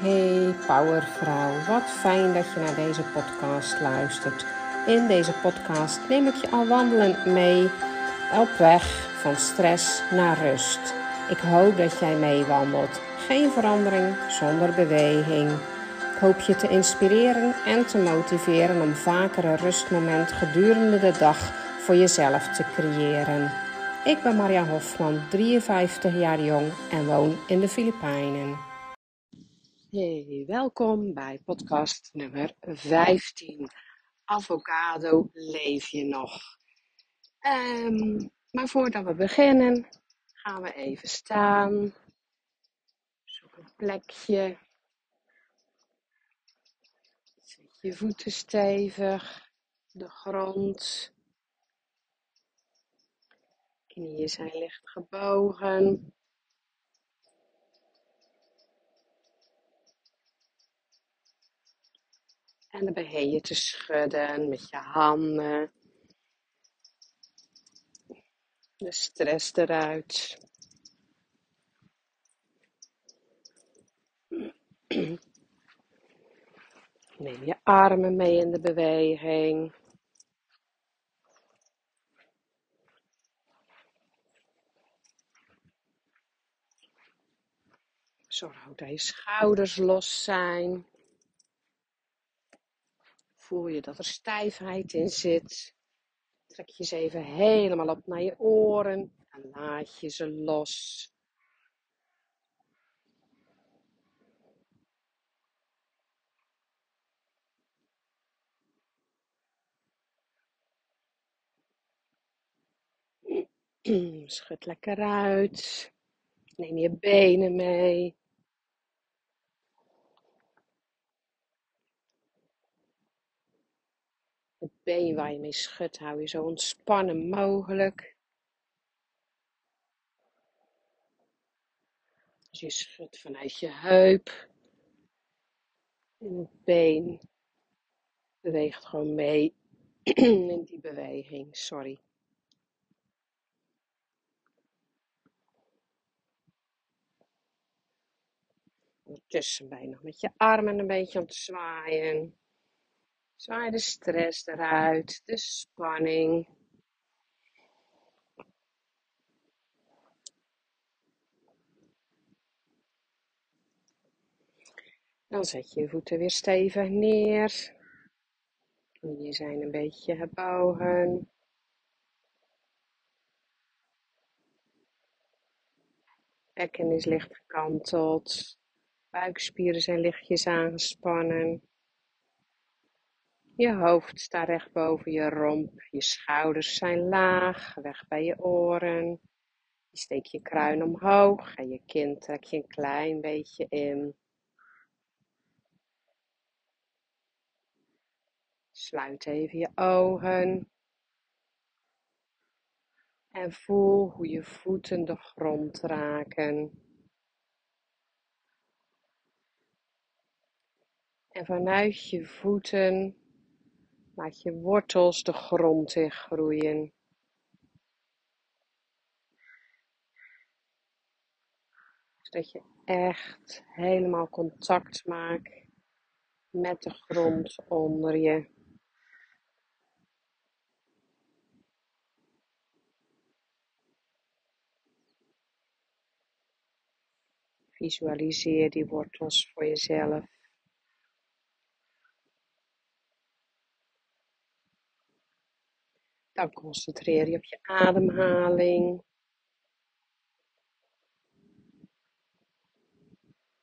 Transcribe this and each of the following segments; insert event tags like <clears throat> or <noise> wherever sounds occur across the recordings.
Hey Powervrouw, wat fijn dat je naar deze podcast luistert. In deze podcast neem ik je al wandelend mee op weg van stress naar rust. Ik hoop dat jij meewandelt. Geen verandering zonder beweging. Ik hoop je te inspireren en te motiveren om vaker een rustmoment gedurende de dag voor jezelf te creëren. Ik ben Maria Hofman, 53 jaar jong en woon in de Filipijnen. Hey, welkom bij podcast nummer 15. Avocado, leef je nog? Um, maar voordat we beginnen, gaan we even staan. Zoek een plekje. Zet je voeten stevig, de grond. Knieën zijn licht gebogen. En dan begin je te schudden met je handen. De stress eruit. Neem je armen mee in de beweging. Zorg dat je schouders los zijn. Voel je dat er stijfheid in zit. Trek je ze even helemaal op naar je oren en laat je ze los. <clears throat> Schud lekker uit. Neem je benen mee. Been waar je mee schudt, hou je zo ontspannen mogelijk. Dus je schudt vanuit je heup. En het been beweegt gewoon mee <clears throat> in die beweging. Sorry. Ondertussen ben nog met je armen een beetje aan het zwaaien. Zwaai de stress eruit, de spanning. Dan zet je je voeten weer stevig neer. Knieën zijn een beetje gebogen. Bekken is licht gekanteld. Buikspieren zijn lichtjes aangespannen. Je hoofd staat recht boven je romp. Je schouders zijn laag, weg bij je oren. Je steekt je kruin omhoog en je kin trek je een klein beetje in. Sluit even je ogen. En voel hoe je voeten de grond raken. En vanuit je voeten Laat je wortels de grond in groeien. Zodat je echt helemaal contact maakt met de grond onder je. Visualiseer die wortels voor jezelf. Dan concentreer je op je ademhaling.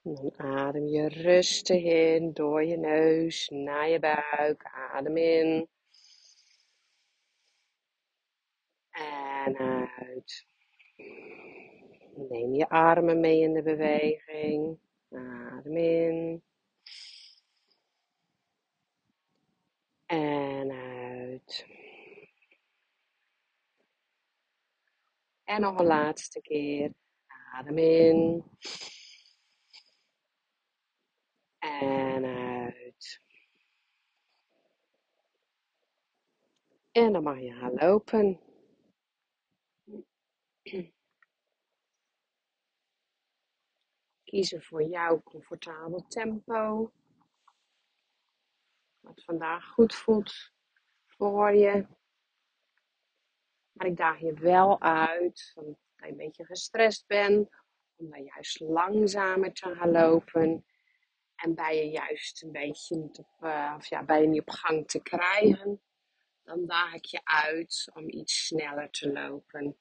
dan adem je rustig in door je neus naar je buik. Adem in. En uit. Neem je armen mee in de beweging. Adem in. En uit. En nog een laatste keer. Adem in. En uit. En dan mag je gaan lopen. kiezen voor jouw comfortabel tempo. Wat vandaag goed voelt voor je. Maar ik daag je wel uit van je een beetje gestrest bent. Om dan juist langzamer te gaan lopen. En bij je juist een beetje uh, of ja, bij je niet op gang te krijgen. Dan daag ik je uit om iets sneller te lopen.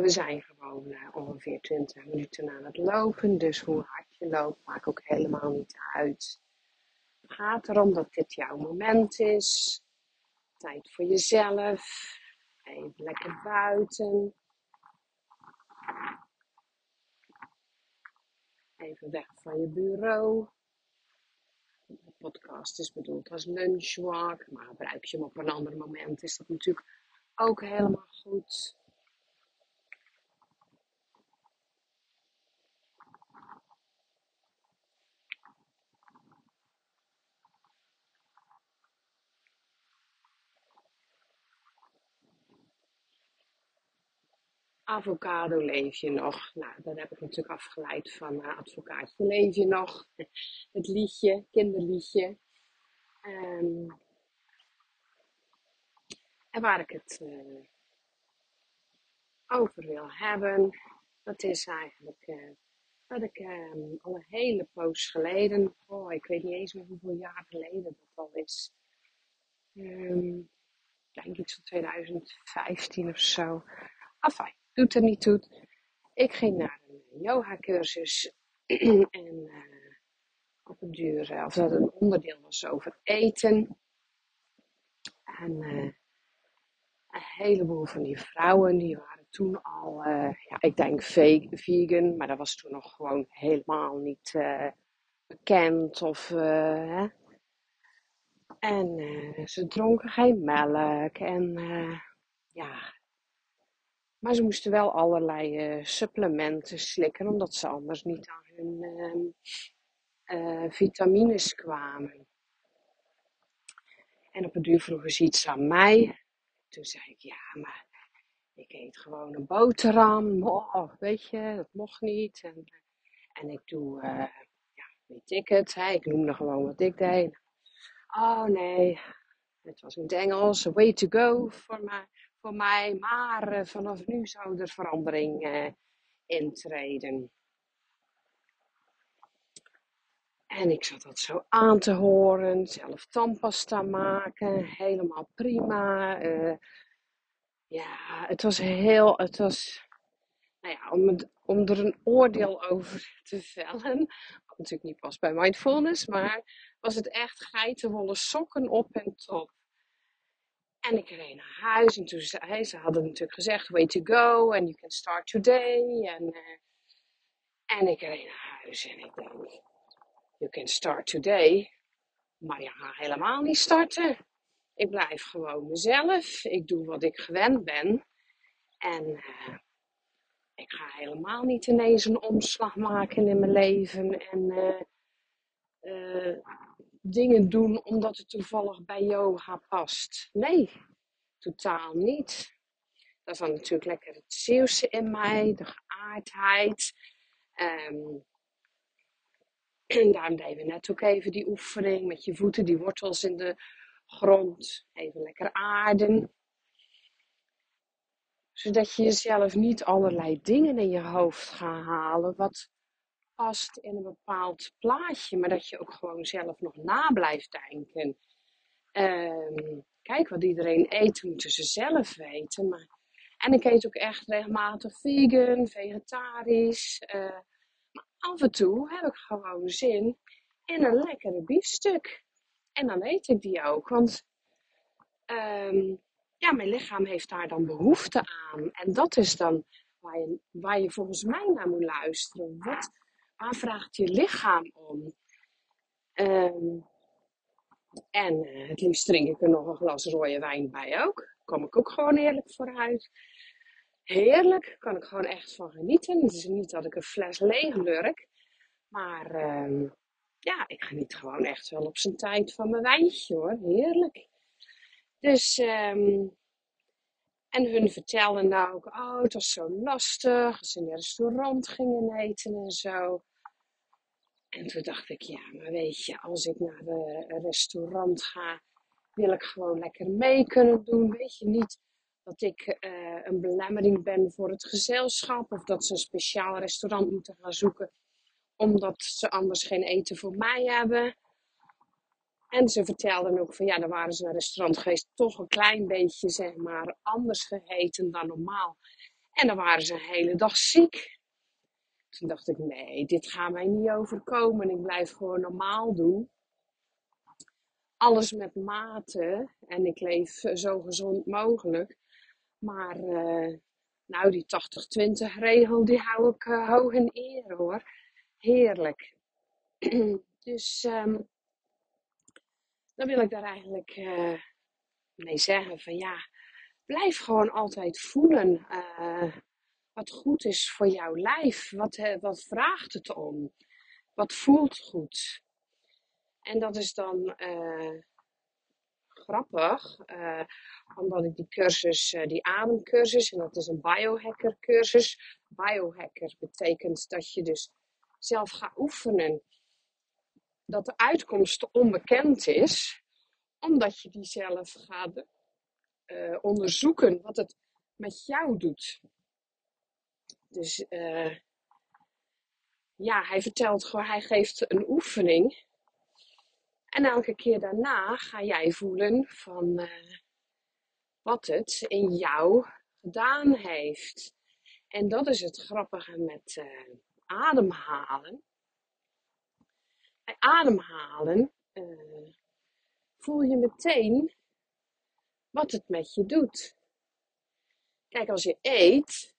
We zijn gewoon uh, ongeveer 20 minuten aan het lopen. Dus hoe hard je loopt, maakt ook helemaal niet uit. Het gaat erom dat dit jouw moment is. Tijd voor jezelf. Even lekker buiten. Even weg van je bureau. De podcast is bedoeld als lunchwalk, maar gebruik je hem op een ander moment, is dat natuurlijk ook helemaal goed. Avocado leef je nog? Nou, dat heb ik natuurlijk afgeleid van uh, Advocaatje leef je nog? <laughs> Het liedje, kinderliedje. Um, en waar ik het uh, over wil hebben, dat is eigenlijk uh, dat ik um, al een hele poos geleden, oh, ik weet niet eens meer hoeveel jaar geleden dat al is. Um, ik denk iets van 2015 of zo. Enfin, doet er niet toe. Ik ging naar een yoga cursus <clears throat> en uh, op een duur, uh, of dat een onderdeel was over eten. En uh, een heleboel van die vrouwen, die waren toen al, ja, ik denk vegan, maar dat was toen nog gewoon helemaal niet bekend of, hè. En ze dronken geen melk en ja, maar ze moesten wel allerlei uh, supplementen slikken, omdat ze anders niet aan hun uh, vitamines kwamen. En op een duur vroegen ze iets aan mij. Toen zei ik, ja, maar ik eet gewoon een boterham. Oh, weet je, dat mocht niet. En, en ik doe, uh, ja, weet ik het. Ik noemde gewoon wat ik deed. Oh nee, het was in het Engels. Way to go voor mij voor mij, maar uh, vanaf nu zou er verandering uh, intreden. En ik zat dat zo aan te horen, zelf tandpasta maken, helemaal prima. Uh, ja, het was heel, het was, nou ja, om, om er een oordeel over te vellen, wat natuurlijk niet pas bij mindfulness, maar was het echt geitenwolle sokken op en top. En ik reed naar huis en toen zei ze hadden natuurlijk gezegd, way to go and you can start today. En, uh, en ik reed naar huis en ik denk, you can start today, maar gaat helemaal niet starten. Ik blijf gewoon mezelf, ik doe wat ik gewend ben. En uh, ik ga helemaal niet ineens een omslag maken in mijn leven en uh, dingen doen omdat het toevallig bij yoga past. Nee, totaal niet. Is dan natuurlijk lekker het Zeeuwse in mij, de geaardheid. Um, en daarom deden we net ook even die oefening met je voeten, die wortels in de grond. Even lekker aarden. Zodat je jezelf niet allerlei dingen in je hoofd gaat halen wat in een bepaald plaatje, maar dat je ook gewoon zelf nog na blijft denken. Um, kijk, wat iedereen eet, moeten ze zelf weten. Maar... En ik eet ook echt regelmatig vegan, vegetarisch. Uh, maar af en toe heb ik gewoon zin in een lekkere biefstuk. En dan eet ik die ook. Want um, ja, mijn lichaam heeft daar dan behoefte aan. En dat is dan waar je, waar je volgens mij naar moet luisteren. Wat, waar vraagt je lichaam om? Um, en uh, het liefst drink ik er nog een glas rode wijn bij ook. Kom ik ook gewoon heerlijk vooruit. Heerlijk, kan ik gewoon echt van genieten. Het is niet dat ik een fles leeg lurk. Maar uh, ja, ik geniet gewoon echt wel op zijn tijd van mijn wijntje hoor. Heerlijk. Dus, ehm, en hun vertelden nou ook, oh, het was zo lastig als ze in een restaurant gingen eten en zo. En toen dacht ik, ja, maar weet je, als ik naar een restaurant ga, wil ik gewoon lekker mee kunnen doen. Weet je niet dat ik eh, een belemmering ben voor het gezelschap of dat ze een speciaal restaurant moeten gaan zoeken omdat ze anders geen eten voor mij hebben. En ze vertelden ook van ja, dan waren ze naar een restaurant geweest, toch een klein beetje zeg maar anders gegeten dan normaal. En dan waren ze een hele dag ziek. Toen dacht ik, nee, dit gaat mij niet overkomen. Ik blijf gewoon normaal doen. Alles met mate. En ik leef zo gezond mogelijk. Maar uh, nou, die 80-20 regel, die hou ik uh, hoog in eer hoor. Heerlijk. <clears throat> dus um, dan wil ik daar eigenlijk uh, mee zeggen van ja, blijf gewoon altijd voelen wat goed is voor jouw lijf. Wat, wat vraagt het om? Wat voelt goed? En dat is dan grappig, omdat ik die cursus, die ademcursus, en dat is een biohacker cursus. Biohacker betekent dat je dus zelf gaat oefenen. Dat de uitkomst onbekend is, omdat je die zelf gaat uh, onderzoeken wat het met jou doet. Dus ja, hij vertelt gewoon, hij geeft een oefening en elke keer daarna ga jij voelen van uh, wat het in jou gedaan heeft. En dat is het grappige met ademhalen. Bij ademhalen uh, voel je meteen wat het met je doet. Kijk, als je eet,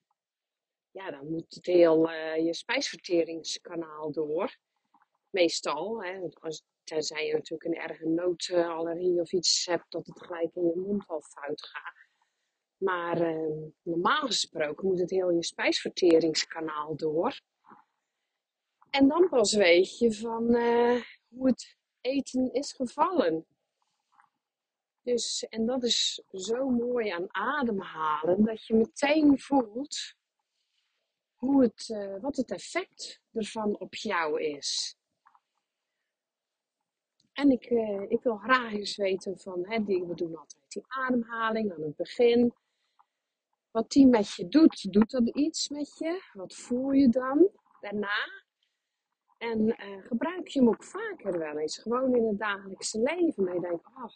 ja, dan moet het heel je spijsverteringskanaal door. Meestal, hè, als, Tenzij je natuurlijk een erge noodallergie of iets hebt dat het gelijk in je mond al fout gaat. Maar ehm, normaal gesproken moet het heel je spijsverteringskanaal door. En dan pas weet je van uh, hoe het eten is gevallen. Dus, en dat is zo mooi aan ademhalen, dat je meteen voelt hoe het, uh, wat het effect ervan op jou is. En ik, uh, ik wil graag eens weten van, hè, die, we doen altijd die ademhaling aan het begin. Wat die met je doet, doet dat iets met je? Wat voel je dan daarna? En uh, gebruik je hem ook vaker wel eens, gewoon in het dagelijkse leven. Dat je denkt, oh,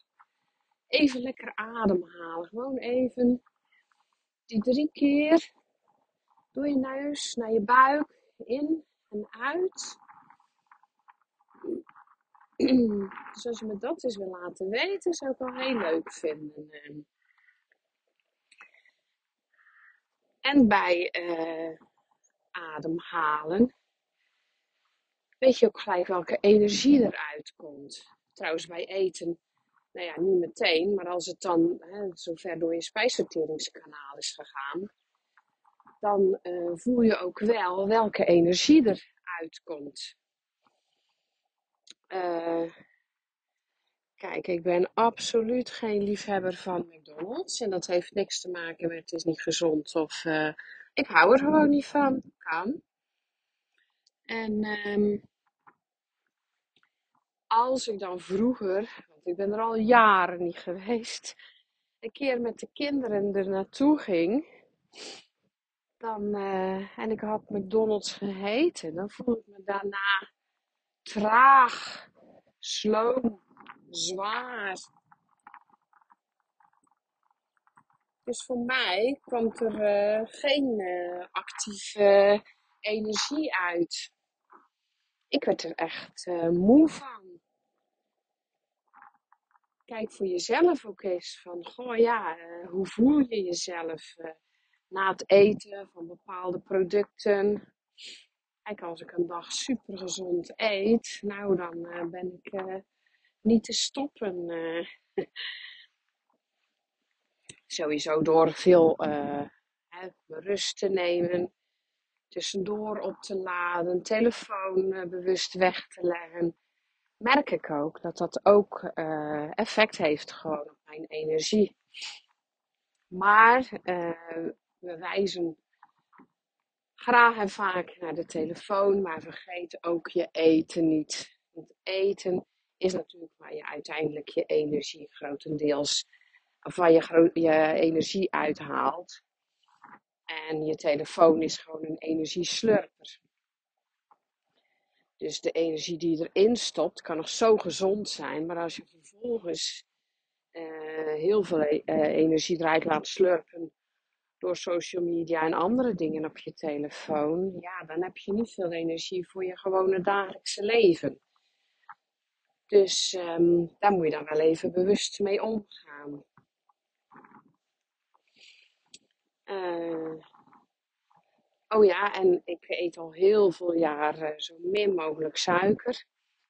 even lekker ademhalen. Gewoon even die drie keer door je neus naar je buik, in en uit. dus als je me dat eens wil laten weten, zou ik wel heel leuk vinden. Ehm. En bij uh, ademhalen weet je ook gelijk welke energie eruit komt. Trouwens, bij eten, nou ja, niet meteen, maar als het dan hè, zover door je spijsverteringskanaal is gegaan, dan uh, voel je ook wel welke energie eruit komt. Uh, kijk, ik ben absoluut geen liefhebber van McDonald's. En dat heeft niks te maken met het is niet gezond of uh, ik hou er gewoon niet van. Kan. En um, als ik dan vroeger, want ik ben er al jaren niet geweest, een keer met de kinderen er naartoe ging, dan, uh, en ik had McDonald's gegeten, dan voel ik me daarna traag, sloom, zwaar. Dus voor mij kwam er uh, geen uh, actieve energie uit. Ik werd er echt moe van. Kijk voor jezelf ook eens van, goh ja, hoe voel je jezelf na het eten van bepaalde producten? Kijk, als ik een dag super gezond eet, nou dan uh, ben ik niet te stoppen. <laughs> Sowieso door veel hè, rust te nemen, tussendoor op te laden, telefoon bewust weg te leggen. Merk ik ook dat dat ook effect heeft gewoon op mijn energie. Maar we wijzen graag en vaak naar de telefoon, maar vergeet ook je eten niet. Want eten is natuurlijk waar je uiteindelijk je energie grotendeels, of waar je, je energie uithaalt. En je telefoon is gewoon een energieslurper. Dus de energie die erin stopt kan nog zo gezond zijn, maar als je vervolgens uh, heel veel uh, energie eruit laat slurpen door social media en andere dingen op je telefoon, ja, dan heb je niet veel energie voor je gewone dagelijkse leven. Dus um, daar moet je dan wel even bewust mee omgaan. Uh, oh ja, en ik eet al heel veel jaren zo min mogelijk suiker.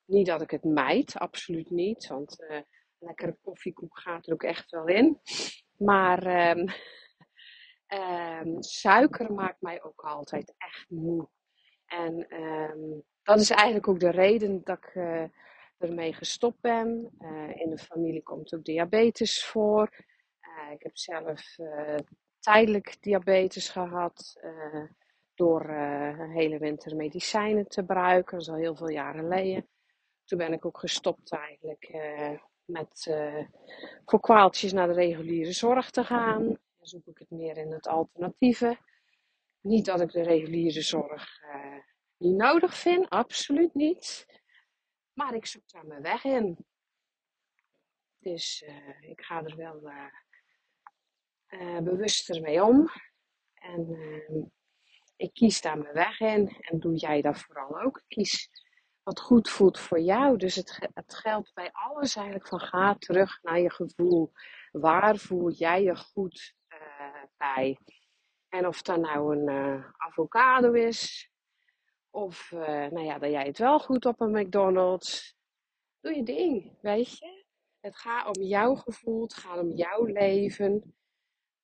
Niet dat ik het mijt, absoluut niet. Want uh, lekkere koffiekoek gaat er ook echt wel in. Maar um, um, <laughs> suiker maakt mij ook altijd echt moe. En dat is eigenlijk ook de reden dat ik uh, ermee gestopt ben. Uh, in de familie komt ook diabetes voor. ik heb zelf tijdelijk diabetes gehad. Door uh, een hele winter medicijnen te gebruiken. Dat is al heel veel jaren geleden. Toen ben ik ook gestopt eigenlijk uh, met voor kwaaltjes naar de reguliere zorg te gaan. Dan zoek ik het meer in het alternatieve. Niet dat ik de reguliere zorg niet nodig vind, absoluut niet. Maar ik zoek daar mijn weg in. Dus ik ga er wel bewuster mee om. En uh, ik kies daar mijn weg in. En doe jij dat vooral ook. Kies wat goed voelt voor jou. Dus het, het geldt bij alles eigenlijk van ga terug naar je gevoel. Waar voel jij je goed uh, bij? En of dat nou een avocado is. Of nou ja, dat jij het wel goed op een McDonald's. Doe je ding, weet je. Het gaat om jouw gevoel, het gaat om jouw leven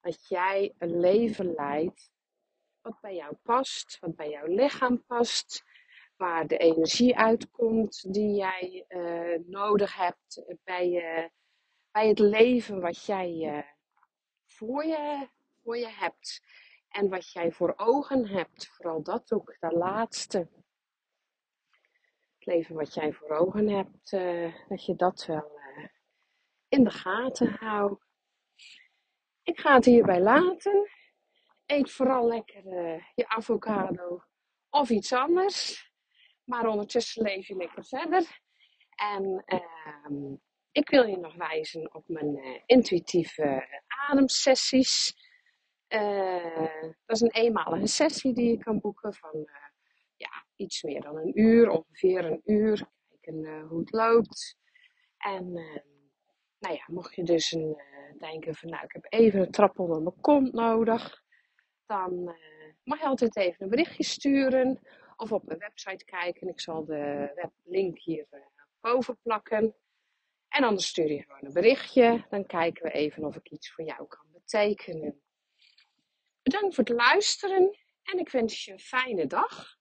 dat jij een leven leidt wat bij jou past, wat bij jouw lichaam past, waar de energie uitkomt die jij uh, nodig hebt bij, uh, bij het leven wat jij uh, voor, je, voor je hebt. En wat jij voor ogen hebt, vooral dat ook, dat laatste. Het leven wat jij voor ogen hebt, dat je dat wel in de gaten houdt. Ik ga het hierbij laten. Eet vooral lekker uh, je avocado of iets anders. Maar ondertussen leef je lekker verder. En uh, ik wil je nog wijzen op mijn uh, intuïtieve ademsessies. Uh, dat is een eenmalige sessie die je kan boeken van ja, iets meer dan een uur, ongeveer een uur. Kijken hoe het loopt. En ehm, nou ja, mocht je dus een, denken van nou, ik heb even een trap onder mijn kont nodig, dan uh, mag je altijd even een berichtje sturen of op mijn website kijken. Ik zal de weblink hier uh, boven plakken. En anders stuur je gewoon een berichtje. Dan kijken we even of ik iets voor jou kan betekenen. Bedankt voor het luisteren en ik wens je een fijne dag.